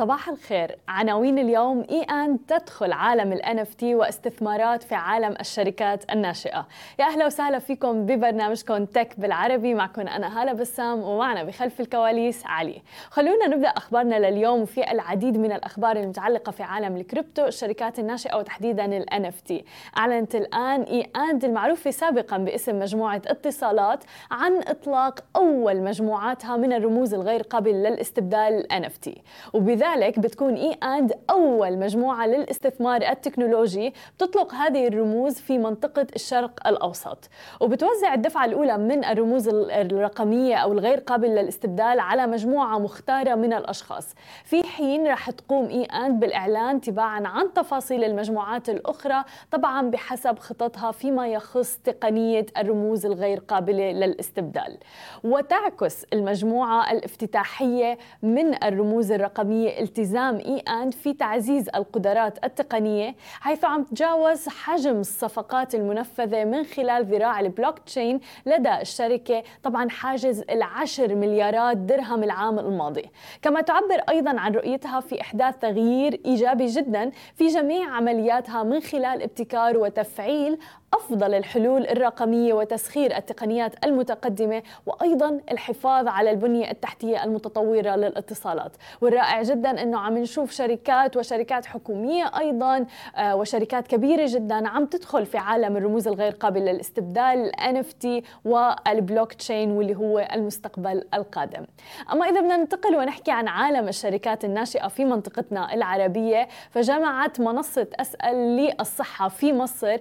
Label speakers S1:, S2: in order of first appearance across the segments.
S1: صباح الخير. عناوين اليوم اي ان تدخل عالم ال NFT واستثمارات في عالم الشركات الناشئة. يا أهلا وسهلا فيكم ببرنامجكم Tech بالعربي. معكم أنا هالة بسام ومعنا بخلف الكواليس علي. خلونا نبدأ أخبارنا لليوم في العديد من الأخبار المتعلقة في عالم الكريبتو الشركات الناشئة وتحديدا ال NFT أعلنت الآن e and المعروفة سابقا باسم مجموعة اتصالات عن إطلاق أول مجموعاتها من الرموز الغير قابلة للاستبدال NFT وبذلك لذلك بتكون e and أول مجموعة للاستثمار التكنولوجي بتطلق هذه الرموز في منطقة الشرق الأوسط. وبتوزع الدفعة الأولى من الرموز الرقمية أو الغير قابلة للاستبدال على مجموعة مختارة من الأشخاص. في حين راح تقوم اي اند بالإعلان تباعا عن تفاصيل المجموعات الأخرى طبعا بحسب خططها فيما يخص تقنية الرموز الغير قابلة للاستبدال. وتعكس المجموعة الافتتاحية من الرموز الرقمية التزام إي آند في تعزيز القدرات التقنية حيث عم تجاوز حجم الصفقات المنفذة من خلال ذراع البلوك تشين لدى الشركة طبعا حاجز العشر مليارات درهم العام الماضي. كما تعبر أيضا عن رؤيتها في إحداث تغيير إيجابي جدا في جميع عملياتها من خلال ابتكار وتفعيل أفضل الحلول الرقمية وتسخير التقنيات المتقدمة وأيضا الحفاظ على البنية التحتية المتطورة للاتصالات. والرائع جدا إنه عم نشوف شركات وشركات حكومية أيضا آه، وشركات كبيرة جدا عم تدخل في عالم الرموز الغير قابله للاستبدال ال NFT والبلوك تشين واللي هو المستقبل القادم. أما إذا بدنا ننتقل ونحكي عن عالم الشركات الناشئة في منطقتنا العربية فجمعت منصة اسال للصحة في مصر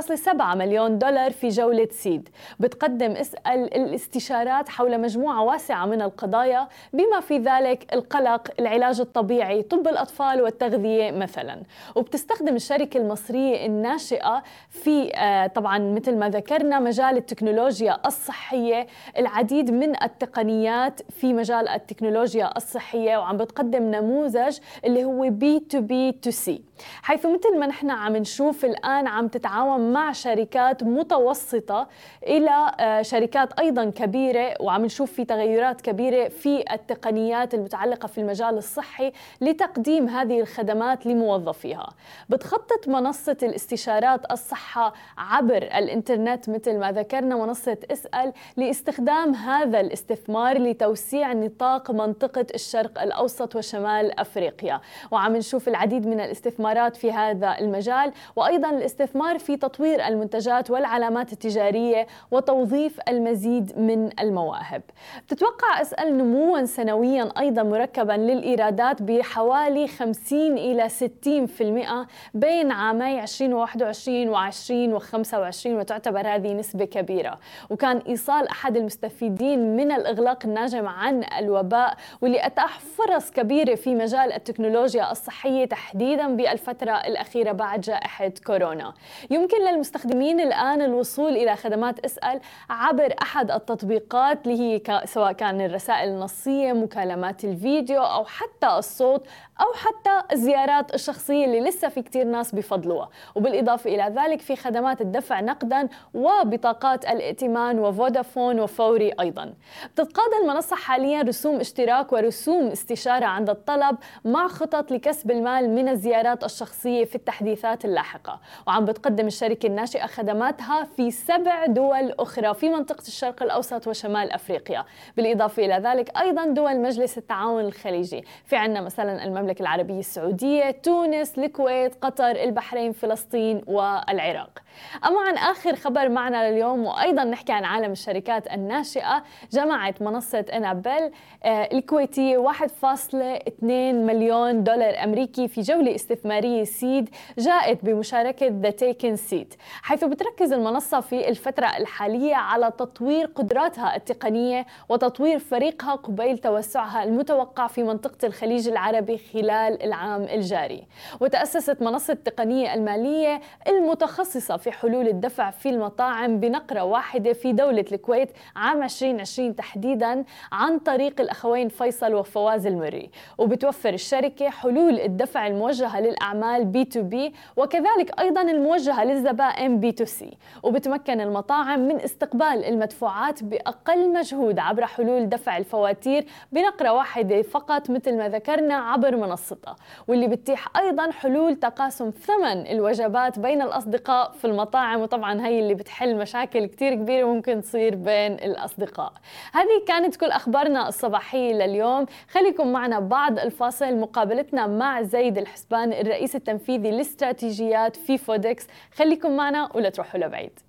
S1: 1.7 مليون دولار في جولة سيد. بتقدم اسأل الاستشارات حول مجموعة واسعة من القضايا بما في ذلك القلق العلاج الطبيعي طب الأطفال والتغذية مثلا. وبتستخدم الشركة المصرية الناشئة في آه، طبعا مثل ما ذكرنا مجال التكنولوجيا الصحية العديد من التقنيات في مجال التكنولوجيا الصحية وعم بتقدم نموذج اللي هو بي تو بي تو سي. حيث مثل ما نحن عم نشوف الآن عم تتعاون مع شركات متوسطة إلى آه، شركات أيضا كبيرة وعم نشوف في تغيرات كبيرة في التقنيات المتعلقة في المجال الصحي لتقديم هذه الخدمات لموظفيها. بتخطط منصة الاستشارات الصحة عبر الإنترنت مثل ما ذكرنا منصة إسأل لاستخدام هذا الاستثمار لتوسيع نطاق منطقة الشرق الأوسط وشمال أفريقيا. وعم نشوف العديد من الاستثمارات في هذا المجال وأيضا الاستثمار في تطوير المنتجات والعلامات التجارية وتوظيف المزيد من المواهب. بتتوقع أسأل نموا سنويا أيضا مركبا للإيرادات بحوالي 50 إلى 60% بين عامي 2021 و 2025 وتعتبر هذه نسبة كبيرة. وكان إيصال أحد المستفيدين من الإغلاق الناجم عن الوباء واللي أتاح فرص كبيرة في مجال التكنولوجيا الصحية تحديدا بالفترة الأخيرة بعد جائحة كورونا. يمكن للمستخدمين الآن الوصول إلى خدمات اسأل عبر أحد التطبيقات اللي هي سواء كان الرسائل النصية مكالمات الفيديو أو حتى الصوت أو حتى الزيارات الشخصية اللي لسه في كتير ناس بفضلوها. وبالإضافة إلى ذلك في خدمات الدفع نقدا وبطاقات الائتمان وفودافون وفوري أيضا. بتتقاضى المنصة حاليا رسوم اشتراك ورسوم استشارة عند الطلب مع خطط لكسب المال من الزيارات الشخصية في التحديثات اللاحقة. وعم بتقدم الشركة الناشئة خدماتها في سبع دول أخرى في منطقة الشرق الأوسط وشمال أفريقيا. بالإضافة إلى ذلك أيضا دول مجلس التعاون الخليجي. في عندنا مثلا المملكة العربية السعودية تونس الكويت قطر البحرين فلسطين والعراق. أما عن آخر خبر معنا لليوم وأيضا نحكي عن عالم الشركات الناشئة جمعت منصة أنابل آه، الكويتية 1.2 مليون دولار أمريكي في جولة استثمارية سيد جاءت بمشاركة ذا تيكن سيد إيت حيث بتركز المنصة في الفترة الحالية على تطوير قدراتها التقنية وتطوير فريقها قبيل توسعها المتوقع في منطقة الخليج العربي خلال العام الجاري. وتأسست منصة التقنية المالية المتخصصة في حلول الدفع في المطاعم بنقرة واحدة في دولة الكويت عام 2020 تحديدا عن طريق الأخوين فيصل وفواز المري. وبتوفر الشركة حلول الدفع الموجهة للأعمال B2B وكذلك أيضا الموجهة للزبائن B2C وبتمكن المطاعم من استقبال المدفوعات بأقل مجهود عبر حلول دفع الفواتير بنقرة واحدة فقط مثل ما ذكرنا عبر منصتها واللي بتتيح أيضا حلول تقاسم ثمن الوجبات بين الأصدقاء في المطاعم. وطبعا هي اللي بتحل مشاكل كتير كبيرة ممكن تصير بين الأصدقاء. هذه كانت كل أخبارنا الصباحية لليوم. خليكم معنا بعد الفاصل. مقابلتنا مع زيد الحسبان الرئيس التنفيذي للاستراتيجيات في فودكس. خليكم معنا ولا تروحوا لبعيد.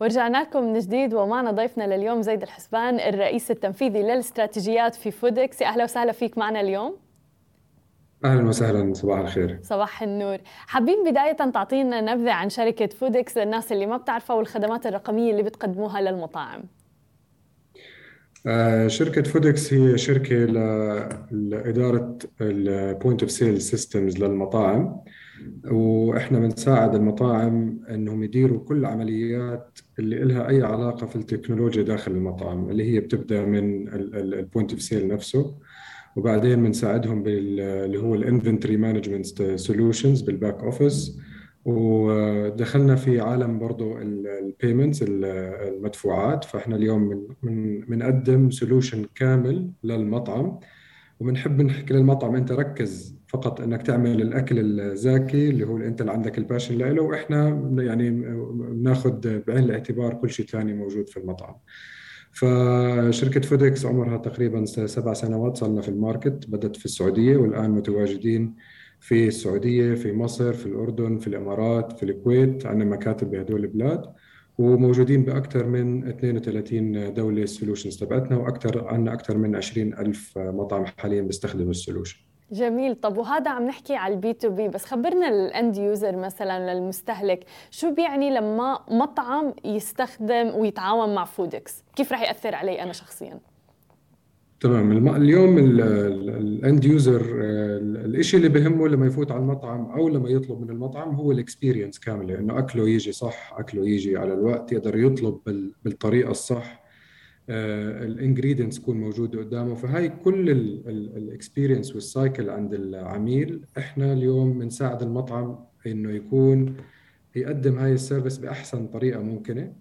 S1: ورجعنا لكم من جديد ومعنا ضيفنا لليوم زيد الحسبان الرئيس التنفيذي للاستراتيجيات في فودكس. أهلا وسهلا فيك معنا اليوم.
S2: أهلا وسهلا صباح الخير.
S1: صباح النور. حابين بداية تعطينا نبذة عن شركة فودكس للناس اللي ما بتعرفها والخدمات الرقمية اللي بتقدموها للمطاعم.
S2: آه، شركة فودكس هي شركة لإدارة ال point of sale systems للمطاعم. وإحنا بنساعد المطاعم إنهم يديروا كل العمليات اللي لها أي علاقة في التكنولوجيا داخل المطعم اللي هي بتبدأ من ال point of sale نفسه وبعدين بنساعدهم باللي هو ال inventory management solutions بال back office ودخلنا في عالم برضو ال payments المدفوعات فإحنا اليوم بنقدم solution كامل للمطعم. وبنحب نحكي للمطعم أنت ركز فقط أنك تعمل الأكل الزاكي اللي هو أنت اللي عندك ال passion له وإحنا يعني بناخذ بعين الاعتبار كل شيء ثاني موجود في المطعم. فشركة فودكس عمرها تقريبا سبع سنوات صرنا في ال market بدأت في السعودية والآن متواجدين في السعودية في مصر في الأردن في الإمارات في الكويت عندنا مكاتب بهدول البلاد وموجودين بأكثر من 32 دولة ال solutions تبعتنا وأكثر عندنا أكثر من 20 ألف مطعم حاليا بيستخدموا ال solution
S1: جميل. طب وهذا عم نحكي على ال B2B بس خبرنا ال end user مثلا للمستهلك. شو بيعني لما مطعم يستخدم ويتعاون مع فودكس كيف رح يأثر علي أنا شخصيا؟
S2: تمام. اليوم ال end user الشيء اللي بهمه لما يفوت على المطعم أو لما يطلب من المطعم هو ال experience كاملة إنه أكله يجي صح أكله يجي على الوقت يقدر يطلب بالطريقة الصح ال ingredients تكون موجوده قدامه. فهي كل ال experience وال cycle عند العميل. إحنا اليوم بنساعد المطعم إنه يكون يقدم هاي ال service بأحسن طريقة ممكنة.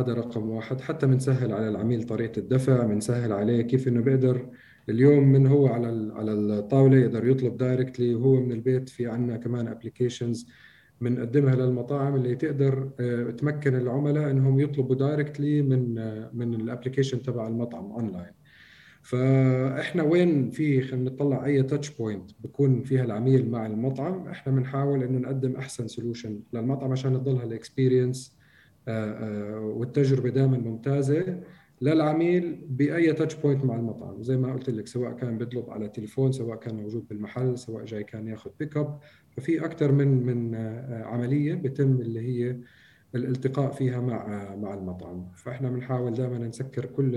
S2: هذا رقم واحد. حتى بنسهل على العميل طريقة الدفع بنسهل عليه كيف إنه بيقدر اليوم من هو على على الطاولة يقدر يطلب directly وهو من البيت. في عندنا كمان applications بنقدمها للمطاعم اللي تقدر آه، تمكن العملاء إنهم يطلبوا directly من آه، من ال application تبع المطعم اونلاين فإحنا وين في خلينا نطلع أي touch point بكون فيها العميل مع المطعم إحنا بنحاول إنه نقدم أحسن solution للمطعم عشان تضلها ال experience والتجربة دائما ممتازة للعميل بأي touch point مع المطعم. زي ما قلت لك سواء كان بيطلب على تليفون سواء كان موجود بالمحل سواء جاي كان ياخذ pick up ففي أكثر من من آه، عملية بتم اللي هي الالتقاء فيها مع مع المطعم. فإحنا بنحاول دائما نسكر كل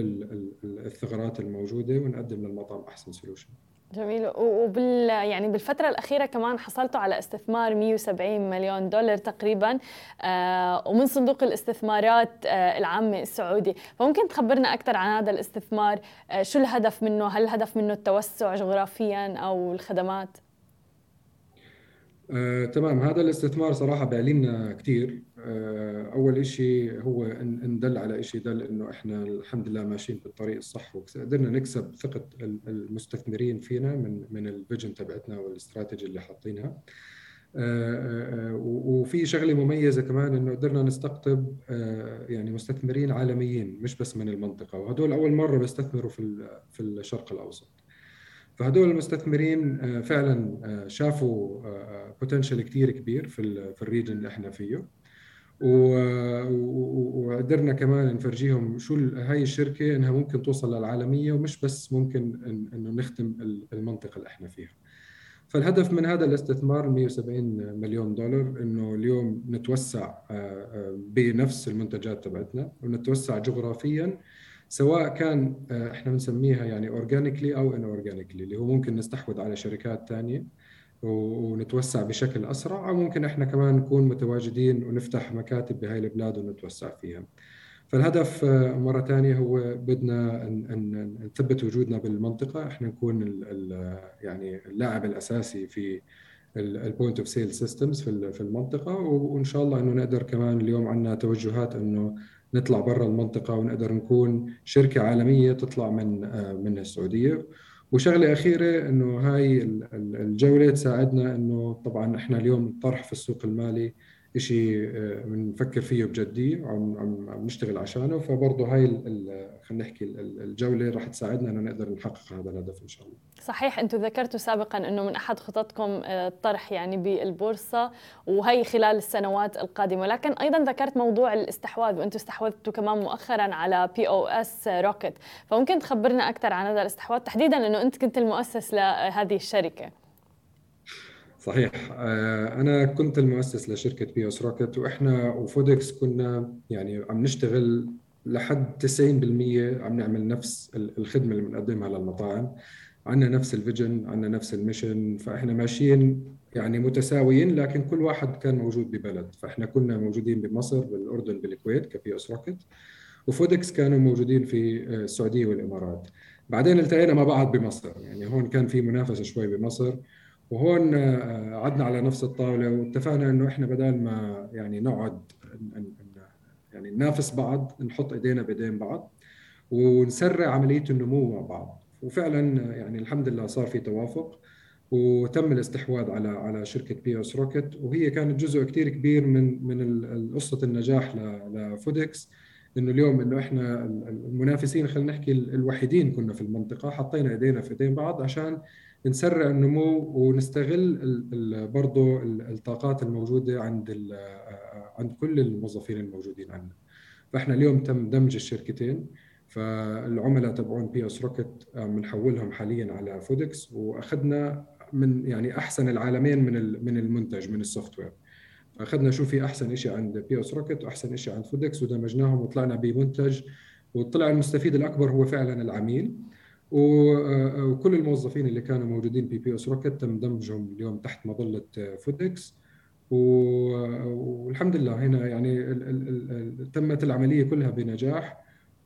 S2: الثغرات الموجودة ونقدم للمطعم أحسن سولوشن
S1: جميل. وبال يعني بالفترة الأخيرة كمان حصلتوا على استثمار 170 مليون دولار تقريبا آه ومن صندوق الاستثمارات آه العامة السعودي. فممكن تخبرنا أكثر عن هذا الاستثمار؟ آه شو الهدف منه؟ هل الهدف منه التوسع جغرافيا أو الخدمات؟
S2: آه، تمام. هذا الاستثمار صراحة بيعلمنا كثير آه، أول شيء هو ندل على شيء دل إنه إحنا الحمد لله ماشيين بالطريق الصح وقدرنا نكسب ثقة المستثمرين فينا من من الفيجن تبعتنا والاستراتيجي اللي حاطينها. آه، وفي شغلة مميزة كمان إنه قدرنا نستقطب يعني مستثمرين عالميين مش بس من المنطقة. وهدول أول مرة بيستثمروا في في الشرق الأوسط. فهدول المستثمرين آه، فعلا آه، شافوا بوتنشل آه، كثير كبير في في الريجن اللي إحنا فيه. وقدرنا كمان نفرجيهم شو هاي الشركة إنها ممكن توصل للعالمية ومش بس ممكن إنه نخدم المنطقة اللي إحنا فيها. فالهدف من هذا الاستثمار 170 مليون دولار إنه اليوم نتوسع بنفس المنتجات تبعتنا ونتوسع جغرافيا سواء كان إحنا بنسميها يعني organically أو inorganically اللي هو ممكن نستحوذ على شركات ثانية ونتوسع بشكل أسرع أو ممكن إحنا كمان نكون متواجدين ونفتح مكاتب بهاي البلاد ونتوسع فيها. فالهدف آه، مرة ثانية هو بدنا ان نثبت وجودنا بالمنطقة إحنا نكون يعني اللاعب الأساسي في ال point of sale systems في المنطقة وإن شاء الله إنه نقدر كمان اليوم عندنا توجهات إنه نطلع برا المنطقة ونقدر نكون شركة عالمية تطلع من آه، من السعودية. وشغلة أخيرة إنه هاي الجولة تساعدنا إنه طبعا إحنا اليوم الطرح في السوق المالي شيء آه، بنفكر فيه بجدية وعم عم نشتغل عشانه فبرضه هاي خلينا نحكي الجولة رح تساعدنا إنه نقدر نحقق هذا الهدف إن شاء الله.
S1: صحيح أنتم ذكرتوا سابقا إنه من أحد خططكم آه، الطرح يعني بالبورصة وهي خلال السنوات القادمة، ولكن أيضا ذكرت موضوع الاستحواذ وأنتم استحوذتوا كمان مؤخرا على POSRocket، فممكن تخبرنا أكثر عن هذا الاستحواذ تحديدا إنه أنت كنت المؤسس لهذه الشركة.
S2: صحيح. آه، أنا كنت المؤسس لشركة POSRocket وإحنا وفودكس كنا يعني عم نشتغل لحد 90% عم نعمل نفس الخدمة اللي بنقدمها للمطاعم. عندنا نفس ال vision عندنا نفس ال mission فإحنا ماشيين يعني متساويين لكن كل واحد كان موجود ببلد. فإحنا كنا موجودين بمصر بالأردن بالكويت كبيوس روكت وفودكس كانوا موجودين في آه، السعودية والإمارات. بعدين التقينا مع بعض بمصر. يعني هون كان في منافسة شوي بمصر. وهون آه، قعدنا على نفس الطاولة واتفقنا إنه إحنا بدل ما يعني نقعد يعني ننافس بعض نحط إيدينا بإيدين بعض ونسرع عملية النمو مع بعض. وفعلا يعني الحمد لله صار في توافق وتم الاستحواذ على على شركة POSRocket. وهي كانت جزء كثير كبير من من قصة النجاح ل Foodics إنه اليوم إنه إحنا المنافسين خلينا نحكي الوحيدين كنا في المنطقة حطينا إيدينا في إيدين بعض عشان نسرع النمو ونستغل برضه الطاقات الموجودة عند عند كل الموظفين الموجودين عندنا فإحنا اليوم تم دمج الشركتين فالعملاء تبعون POSRocket بنحولهم حاليا على Foodics وأخذنا من يعني أحسن العالمين من من المنتج من ال software. أخذنا شو في أحسن شيء عند POSRocket واحسن شيء عند Foodics ودمجناهم وطلعنا بمنتج وطلع المستفيد الأكبر هو فعلا العميل. وكل الموظفين اللي كانوا موجودين ب POSRocket تم دمجهم اليوم تحت مظلة Foodics والحمد لله هنا يعني تمت العملية كلها بنجاح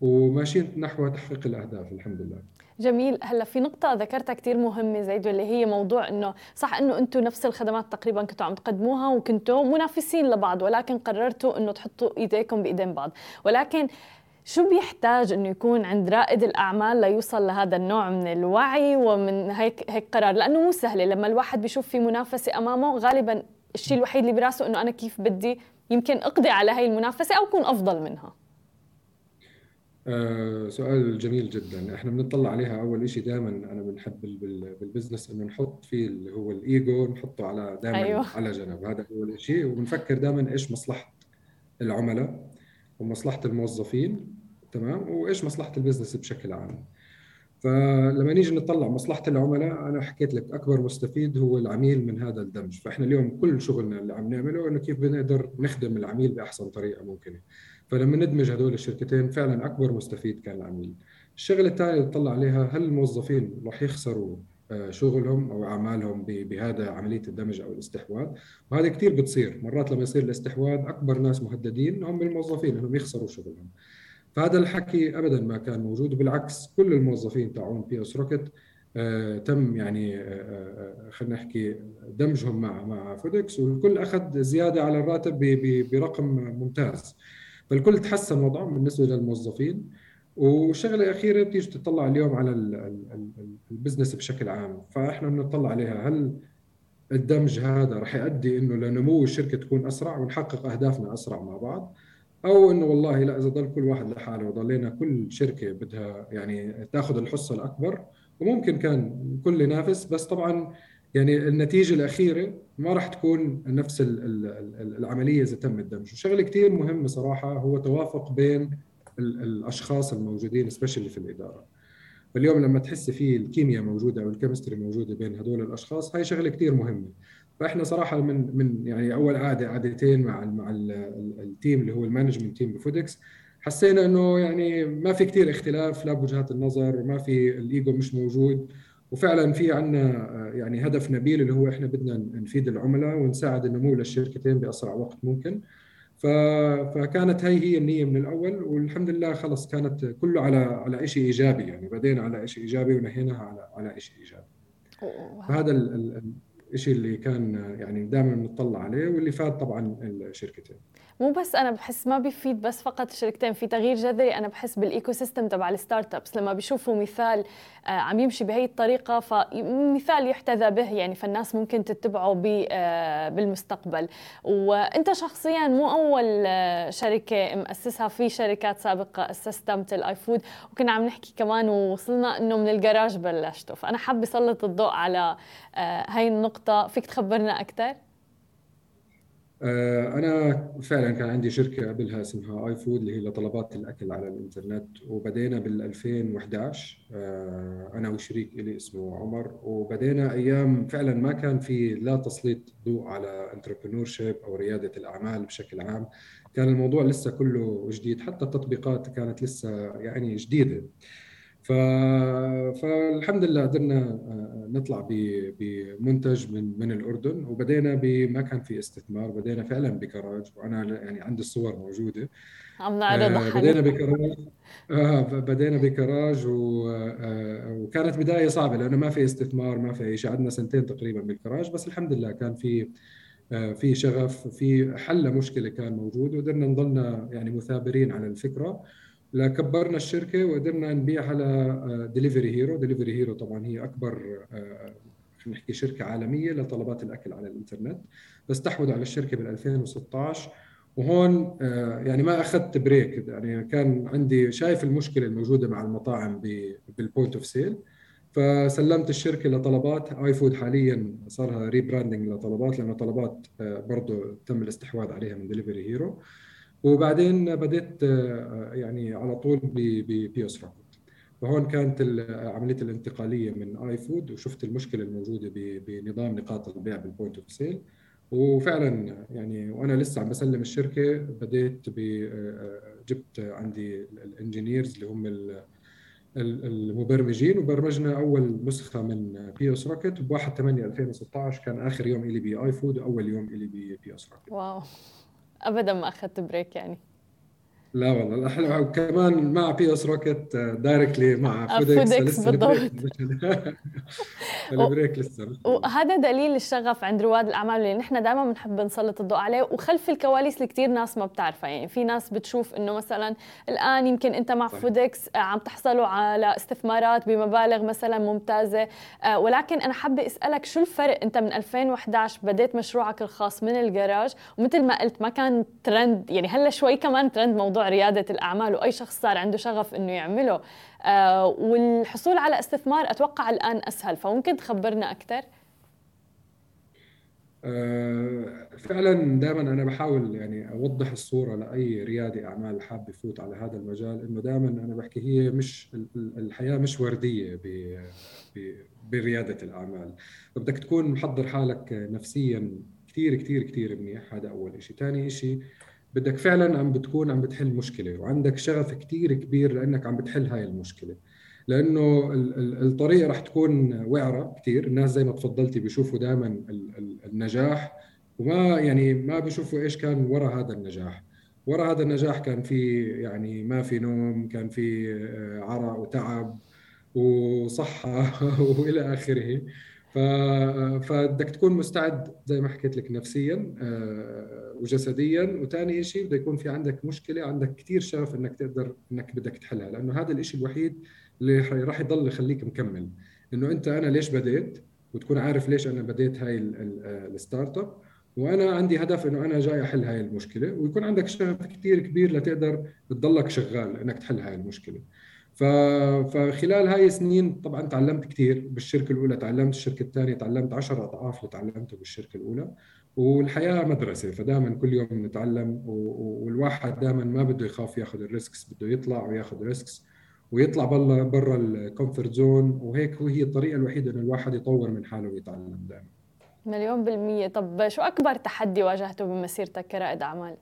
S2: وماشيين نحو تحقيق الأهداف الحمد لله.
S1: جميل. هلا في نقطة ذكرتها كثير مهمة زيد واللي هي موضوع إنه صح إنه أنتم نفس الخدمات تقريبا كنتوا عم تقدموها وكنتوا منافسين لبعض ولكن قررتوا إنه تحطوا إيديكم بإيدين بعض. ولكن شو بيحتاج إنه يكون عند رائد الأعمال ليوصل لهذا النوع من الوعي ومن هيك هيك قرار؟ لأنه مو سهلة. لما الواحد بيشوف في منافسة أمامه غالبا الشيء الوحيد اللي براسه إنه أنا كيف بدي يمكن أقضي على هاي المنافسة أو أكون أفضل منها.
S2: آه سؤال جميل جدا. إحنا بنطلع عليها أول شيء دائما أنا بنحب بال business إنه نحط فيه اللي هو الإيجو نحطه على دائما أيوة. على جنب. هذا أول شيء وبنفكر دائما إيش مصلحة العملاء. ومصلحة الموظفين تمام؟ وإيش مصلحة ال business بشكل عام؟ فلما نيجي نطلع مصلحة العملاء أنا حكيت لك أكبر مستفيد هو العميل من هذا الدمج. فإحنا اليوم كل شغلنا اللي عم نعمله إنه كيف بنقدر نخدم العميل بأحسن طريقة ممكنة. فلما ندمج هذول الشركتين فعلا أكبر مستفيد كان العميل. الشغلة الثانية اللي تطلع عليها هل الموظفين راح يخسروا شغلهم أو أعمالهم بهذا عملية الدمج أو الاستحواذ. وهذا كثير بتصير. مرات لما يصير الاستحواذ أكبر ناس مهددين هم الموظفين انهم يخسروا شغلهم. فهذا الحكي ابدا ما كان موجود. وبالعكس كل الموظفين تاعون POSRocket آه تم يعني آه, آه، خلينا نحكي دمجهم مع مع Foodics والكل أخذ زيادة على الراتب برقم ممتاز. فالكل تحسن وضعهم بالنسبة للموظفين. وشغلة أخيرة بتيجي تطلع اليوم على البزنس بشكل عام. فإحنا بنطلع عليها. هل الدمج هذا رح يؤدي إنه لنمو الشركة تكون أسرع ونحقق أهدافنا أسرع مع بعض؟ أو إنه والله لا إذا ضل كل واحد لحاله وضلينا كل شركة بدها يعني تاخذ الحصة الأكبر وممكن كان كل ينافس. بس طبعا يعني النتيجة الأخيرة ما راح تكون نفس العملية إذا تم الدمج. وشغلة كثير مهمة صراحة هو توافق بين الأشخاص الموجودين especially في الإدارة. فاليوم لما تحس في الكيمياء موجودة أو ال chemistry موجودة بين هدول الأشخاص هاي شغلة كثير مهمة. فإحنا صراحة من من يعني أول قعده قعدتين مع مع ال ال team اللي هو ال management team ب Foodics حسينا إنه يعني ما في كثير اختلاف لا بوجهات النظر ما في الإيجو مش موجود. وفعلا في عندنا يعني هدف نبيل اللي هو إحنا بدنا نفيد العملاء ونساعد النمو للشركتين بأسرع وقت ممكن. فكانت هي هي النية من الأول والحمد لله خلص كانت كله على على شيء إيجابي يعني بدينا على شيء إيجابي ونهيناها على على شيء إيجابي. فهذا الشيء اللي كان يعني دائما بنطلع عليه واللي فاد طبعا الشركتين.
S1: مو بس أنا بحس ما بيفيد بس فقط الشركتين في تغيير جذري أنا بحس بال ecosystem تبع ال startups لما بيشوفوا مثال آه، عم يمشي بهي الطريقة فمثال يحتذى به يعني فالناس ممكن تتبعه آه، بالمستقبل. وأنت شخصيا مو أول آه، شركة مؤسسها في شركات سابقة اسستها مثل iFood وكنا عم نحكي كمان ووصلنا إنه من الجراج بلشته. فأنا حابة اسلط الضوء على هاي النقطة فيك تخبرنا أكثر
S2: آه، أنا فعلا كان عندي شركة قبلها اسمها iFood اللي هي لطلبات الأكل على الإنترنت وبدينا بال 2011 آه، أنا وشريك إلي اسمه عمر وبدينا أيام فعلا ما كان في لا تسليط ضوء على انتربرنور شيب أو ريادة الأعمال بشكل عام. كان الموضوع لسه كله جديد حتى التطبيقات كانت لسه يعني جديدة. ف... فالحمد لله قدرنا آه، نطلع بمنتج من من الأردن وبدينا بما كان في استثمار بدينا فعلا بكراج وأنا يعني عندي الصور موجودة.
S1: عم نعرضها
S2: آه بدينا بكراج آه بدينا بكراج و... آه وكانت بداية صعبة لأنه ما في استثمار ما في أي شيء. قعدنا سنتين تقريبا بالكراج بس الحمد لله كان في آه في شغف في حل مشكلة كان موجود وقدرنا نضلنا يعني مثابرين على الفكرة. لكبرنا الشركة وقدرنا نبيع على Delivery Hero Delivery Hero طبعا هي أكبر آه، خلينا نحكي شركة عالمية لطلبات الأكل على الإنترنت استحوذوا على الشركة بال 2016 وهون آه، يعني ما أخذت break يعني كان عندي شايف المشكلة الموجودة مع المطاعم بال point of sale فسلمت الشركة لطلبات. iFood حاليا صار لها rebranding لطلبات لأنه طلبات آه، برضه تم الاستحواذ عليها من Delivery Hero وبعدين بديت آه، يعني على طول ب POSRocket فهون كانت عملية الانتقالية من iFood وشفت المشكلة الموجودة بنظام نقاط البيع بال point of sale وفعلا يعني وأنا لسه عم بسلم الشركة بديت آه، جبت عندي ال engineers اللي هم المبرمجين وبرمجنا أول نسخة من POSRocket ب 1 8 2016 كان آخر يوم إلي ب iFood وأول يوم إلي ب POS
S1: Rocket wow. ابدا ما اخذت break يعني.
S2: لا والله حلو وكمان مع POSRocket directly مع
S1: Foodics, Foodics بالضبط.
S2: ال break لسه
S1: وهذا دليل الشغف عند رواد الأعمال اللي نحن دائما بنحب نسلط الضوء عليه وخلف الكواليس اللي كثير ناس ما بتعرفها. يعني في ناس بتشوف إنه مثلا الآن يمكن أنت مع صحيح. Foodics آه، عم تحصلوا على استثمارات بمبالغ مثلا ممتازة. آه، ولكن أنا حابة أسألك شو الفرق أنت من 2011 بديت مشروعك الخاص من الجراج؟ ومثل ما قلت ما كان ترند يعني هلأ شوي كمان ترند موضوع ريادة الأعمال وأي شخص صار عنده شغف إنه يعمله. آه، والحصول على استثمار أتوقع الآن أسهل فممكن تخبرنا أكثر؟
S2: آه، فعلا دائما أنا بحاول يعني أوضح الصورة لأي ريادي أعمال حاب يفوت على هذا المجال إنه دائما أنا بحكي هي مش الحياة مش وردية بريادة الأعمال. فبدك تكون محضر حالك نفسيا كثير كثير كثير منيح هذا أول شيء ثاني شيء بدك فعلا عم بتكون عم بتحل مشكلة وعندك شغف كثير كبير لأنك عم بتحل هاي المشكلة. لأنه الطريق راح تكون وعرة كثير الناس زي ما تفضلتي بيشوفوا دائما النجاح وما يعني ما بيشوفوا إيش كان وراء هذا النجاح. وراء هذا النجاح كان في يعني ما في نوم كان في آه، عرق وتعب وصحة وإلى آخره. فبدك تكون مستعد زي ما حكيت لك نفسيا آه، وجسديا. وثاني شيء بده يكون في عندك مشكلة عندك كثير شغف إنك تقدر إنك بدك تحلها. لأنه هذا الشيء الوحيد اللي راح يضل يخليك مكمل. إنه أنت أنا ليش بديت؟ وتكون عارف ليش أنا بديت هاي ال startup. وأنا عندي هدف إنه أنا جاي أحل هاي المشكلة. ويكون عندك شغف كثير كبير لتقدر تضلك شغال إنك تحل هاي المشكلة. فخلال هاي السنين طبعا تعلمت كثير بالشركة الأولى تعلمت الشركة الثانية تعلمت 10 أضعاف اللي تعلمته بالشركة الأولى والحياة مدرسة فدائما كل يوم نتعلم والواحد دائما ما بده يخاف ياخذ ال risks بده يطلع وياخذ risks ويطلع برا برا ال comfort zone وهيك هي الطريقة الوحيدة إنه الواحد يطور من حاله ويتعلم دائما
S1: مليون بالمية طب شو أكبر تحدي واجهته بمسيرتك كرائد أعمال؟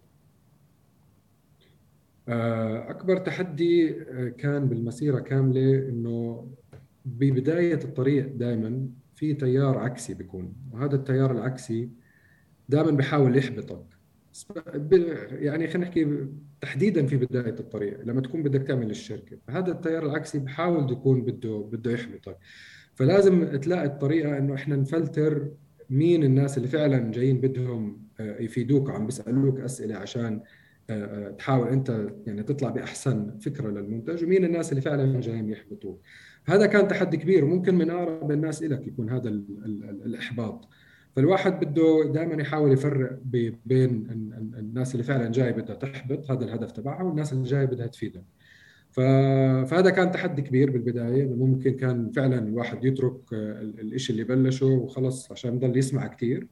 S2: آه، أكبر تحدي آه، كان بالمسيرة كاملة إنه ببداية الطريق دائما في تيار عكسي بيكون وهذا التيار العكسي دائما بحاول يحبطك. يعني خلينا نحكي تحديدا في بداية الطريق لما تكون بدك تعمل الشركة. فهذا التيار العكسي بحاول يكون بده بده يحبطك. فلازم تلاقي الطريقة إنه إحنا نفلتر مين الناس اللي فعلا جايين بدهم آه، يفيدوك وعم بيسألوك أسئلة عشان تحاول أنت يعني تطلع بأحسن فكرة للمنتج ومين الناس اللي فعلا جايين يحبطوك؟ هذا كان تحدي كبير وممكن من أقرب الناس لك يكون هذا الإحباط. فالواحد بده دائما يحاول يفرق بين الناس اللي فعلا جاي بدها تحبط هذا الهدف تبعها والناس اللي جاي بدها تفيدك. فهذا كان تحدي كبير بالبداية إنه ممكن كان فعلا الواحد يترك الشيء اللي بلشه وخلص عشان يضل يسمع كثير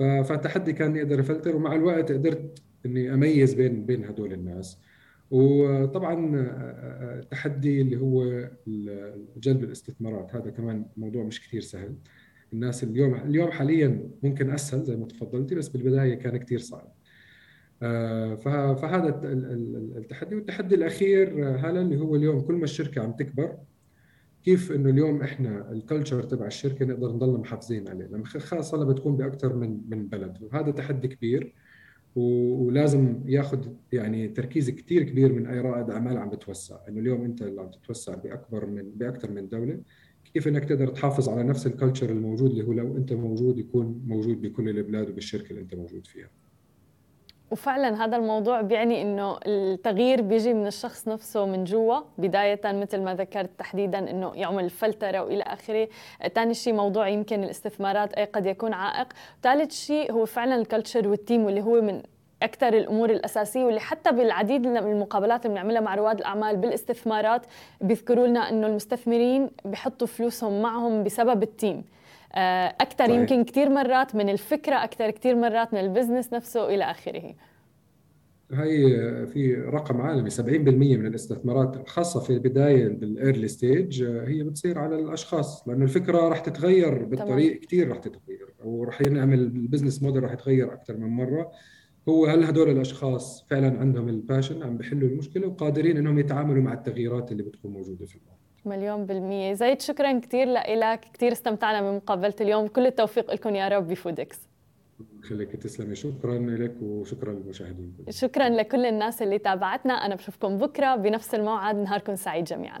S2: فالتحدي كان يقدر يفلتر ومع الوقت قدرت إني أميز بين بين هدول الناس. وطبعا التحدي اللي هو جلب الاستثمارات. هذا كمان موضوع مش كثير سهل. الناس اليوم اليوم حاليا ممكن أسهل زي ما تفضلتي بس بالبداية كان كثير صعب. آه، فهذا التحدي. والتحدي الأخير آه، هلا اللي هو اليوم كل ما الشركة عم تكبر كيف إنه اليوم إحنا الكلتشر تبع الشركة نقدر نضل محافظين عليه؟ لما خاصة لما بتكون بأكثر من من بلد وهذا تحدي كبير ولازم ياخذ يعني تركيز كثير كبير من أي رائد أعمال عم بتوسع. إنه اليوم أنت اللي عم تتوسع بأكبر من بأكثر من دولة كيف إنك تقدر تحافظ على نفس ال culture الموجود اللي هو لو أنت موجود يكون موجود بكل البلاد وبالشركة اللي أنت موجود فيها؟
S1: وفعلا هذا الموضوع بيعني إنه التغيير بيجي من الشخص نفسه من جوا بداية مثل ما ذكرت تحديدا إنه يعمل فلترة وإلى آخره، ثاني شيء موضوع يمكن الاستثمارات أي قد يكون عائق، ثالث شيء هو فعلا ال culture وال team واللي هو من أكثر الأمور الأساسية واللي حتى بالعديد من المقابلات اللي بنعملها مع رواد الأعمال بالاستثمارات بيذكروا لنا إنه المستثمرين بحطوا فلوسهم معهم بسبب ال team. أكثر صحيح. يمكن كثير مرات من الفكرة أكثر كثير مرات من ال business نفسه إلى آخره.
S2: هي في رقم عالمي 70% من الاستثمارات خاصة في البداية بال early stage هي بتصير على الأشخاص لأنه الفكرة راح تتغير بالطريق كثير راح تتغير وراح ينعمل ال business model راح يتغير أكثر من مرة. هو هل هدول الأشخاص فعلا عندهم ال passion عم بيحلوا المشكلة وقادرين إنهم يتعاملوا مع التغييرات اللي بتكون موجودة في الموضوع
S1: مليون بالمية. زيد شكرا كثير لك كثير استمتعنا بمقابلة اليوم. كل التوفيق لكم يا رب بفودكس
S2: خليك تسلمي. شكرا لك وشكرا للمشاهدين.
S1: شكرا لكل الناس اللي تابعتنا. أنا بشوفكم بكرة بنفس الموعد. نهاركم سعيد جميعاً.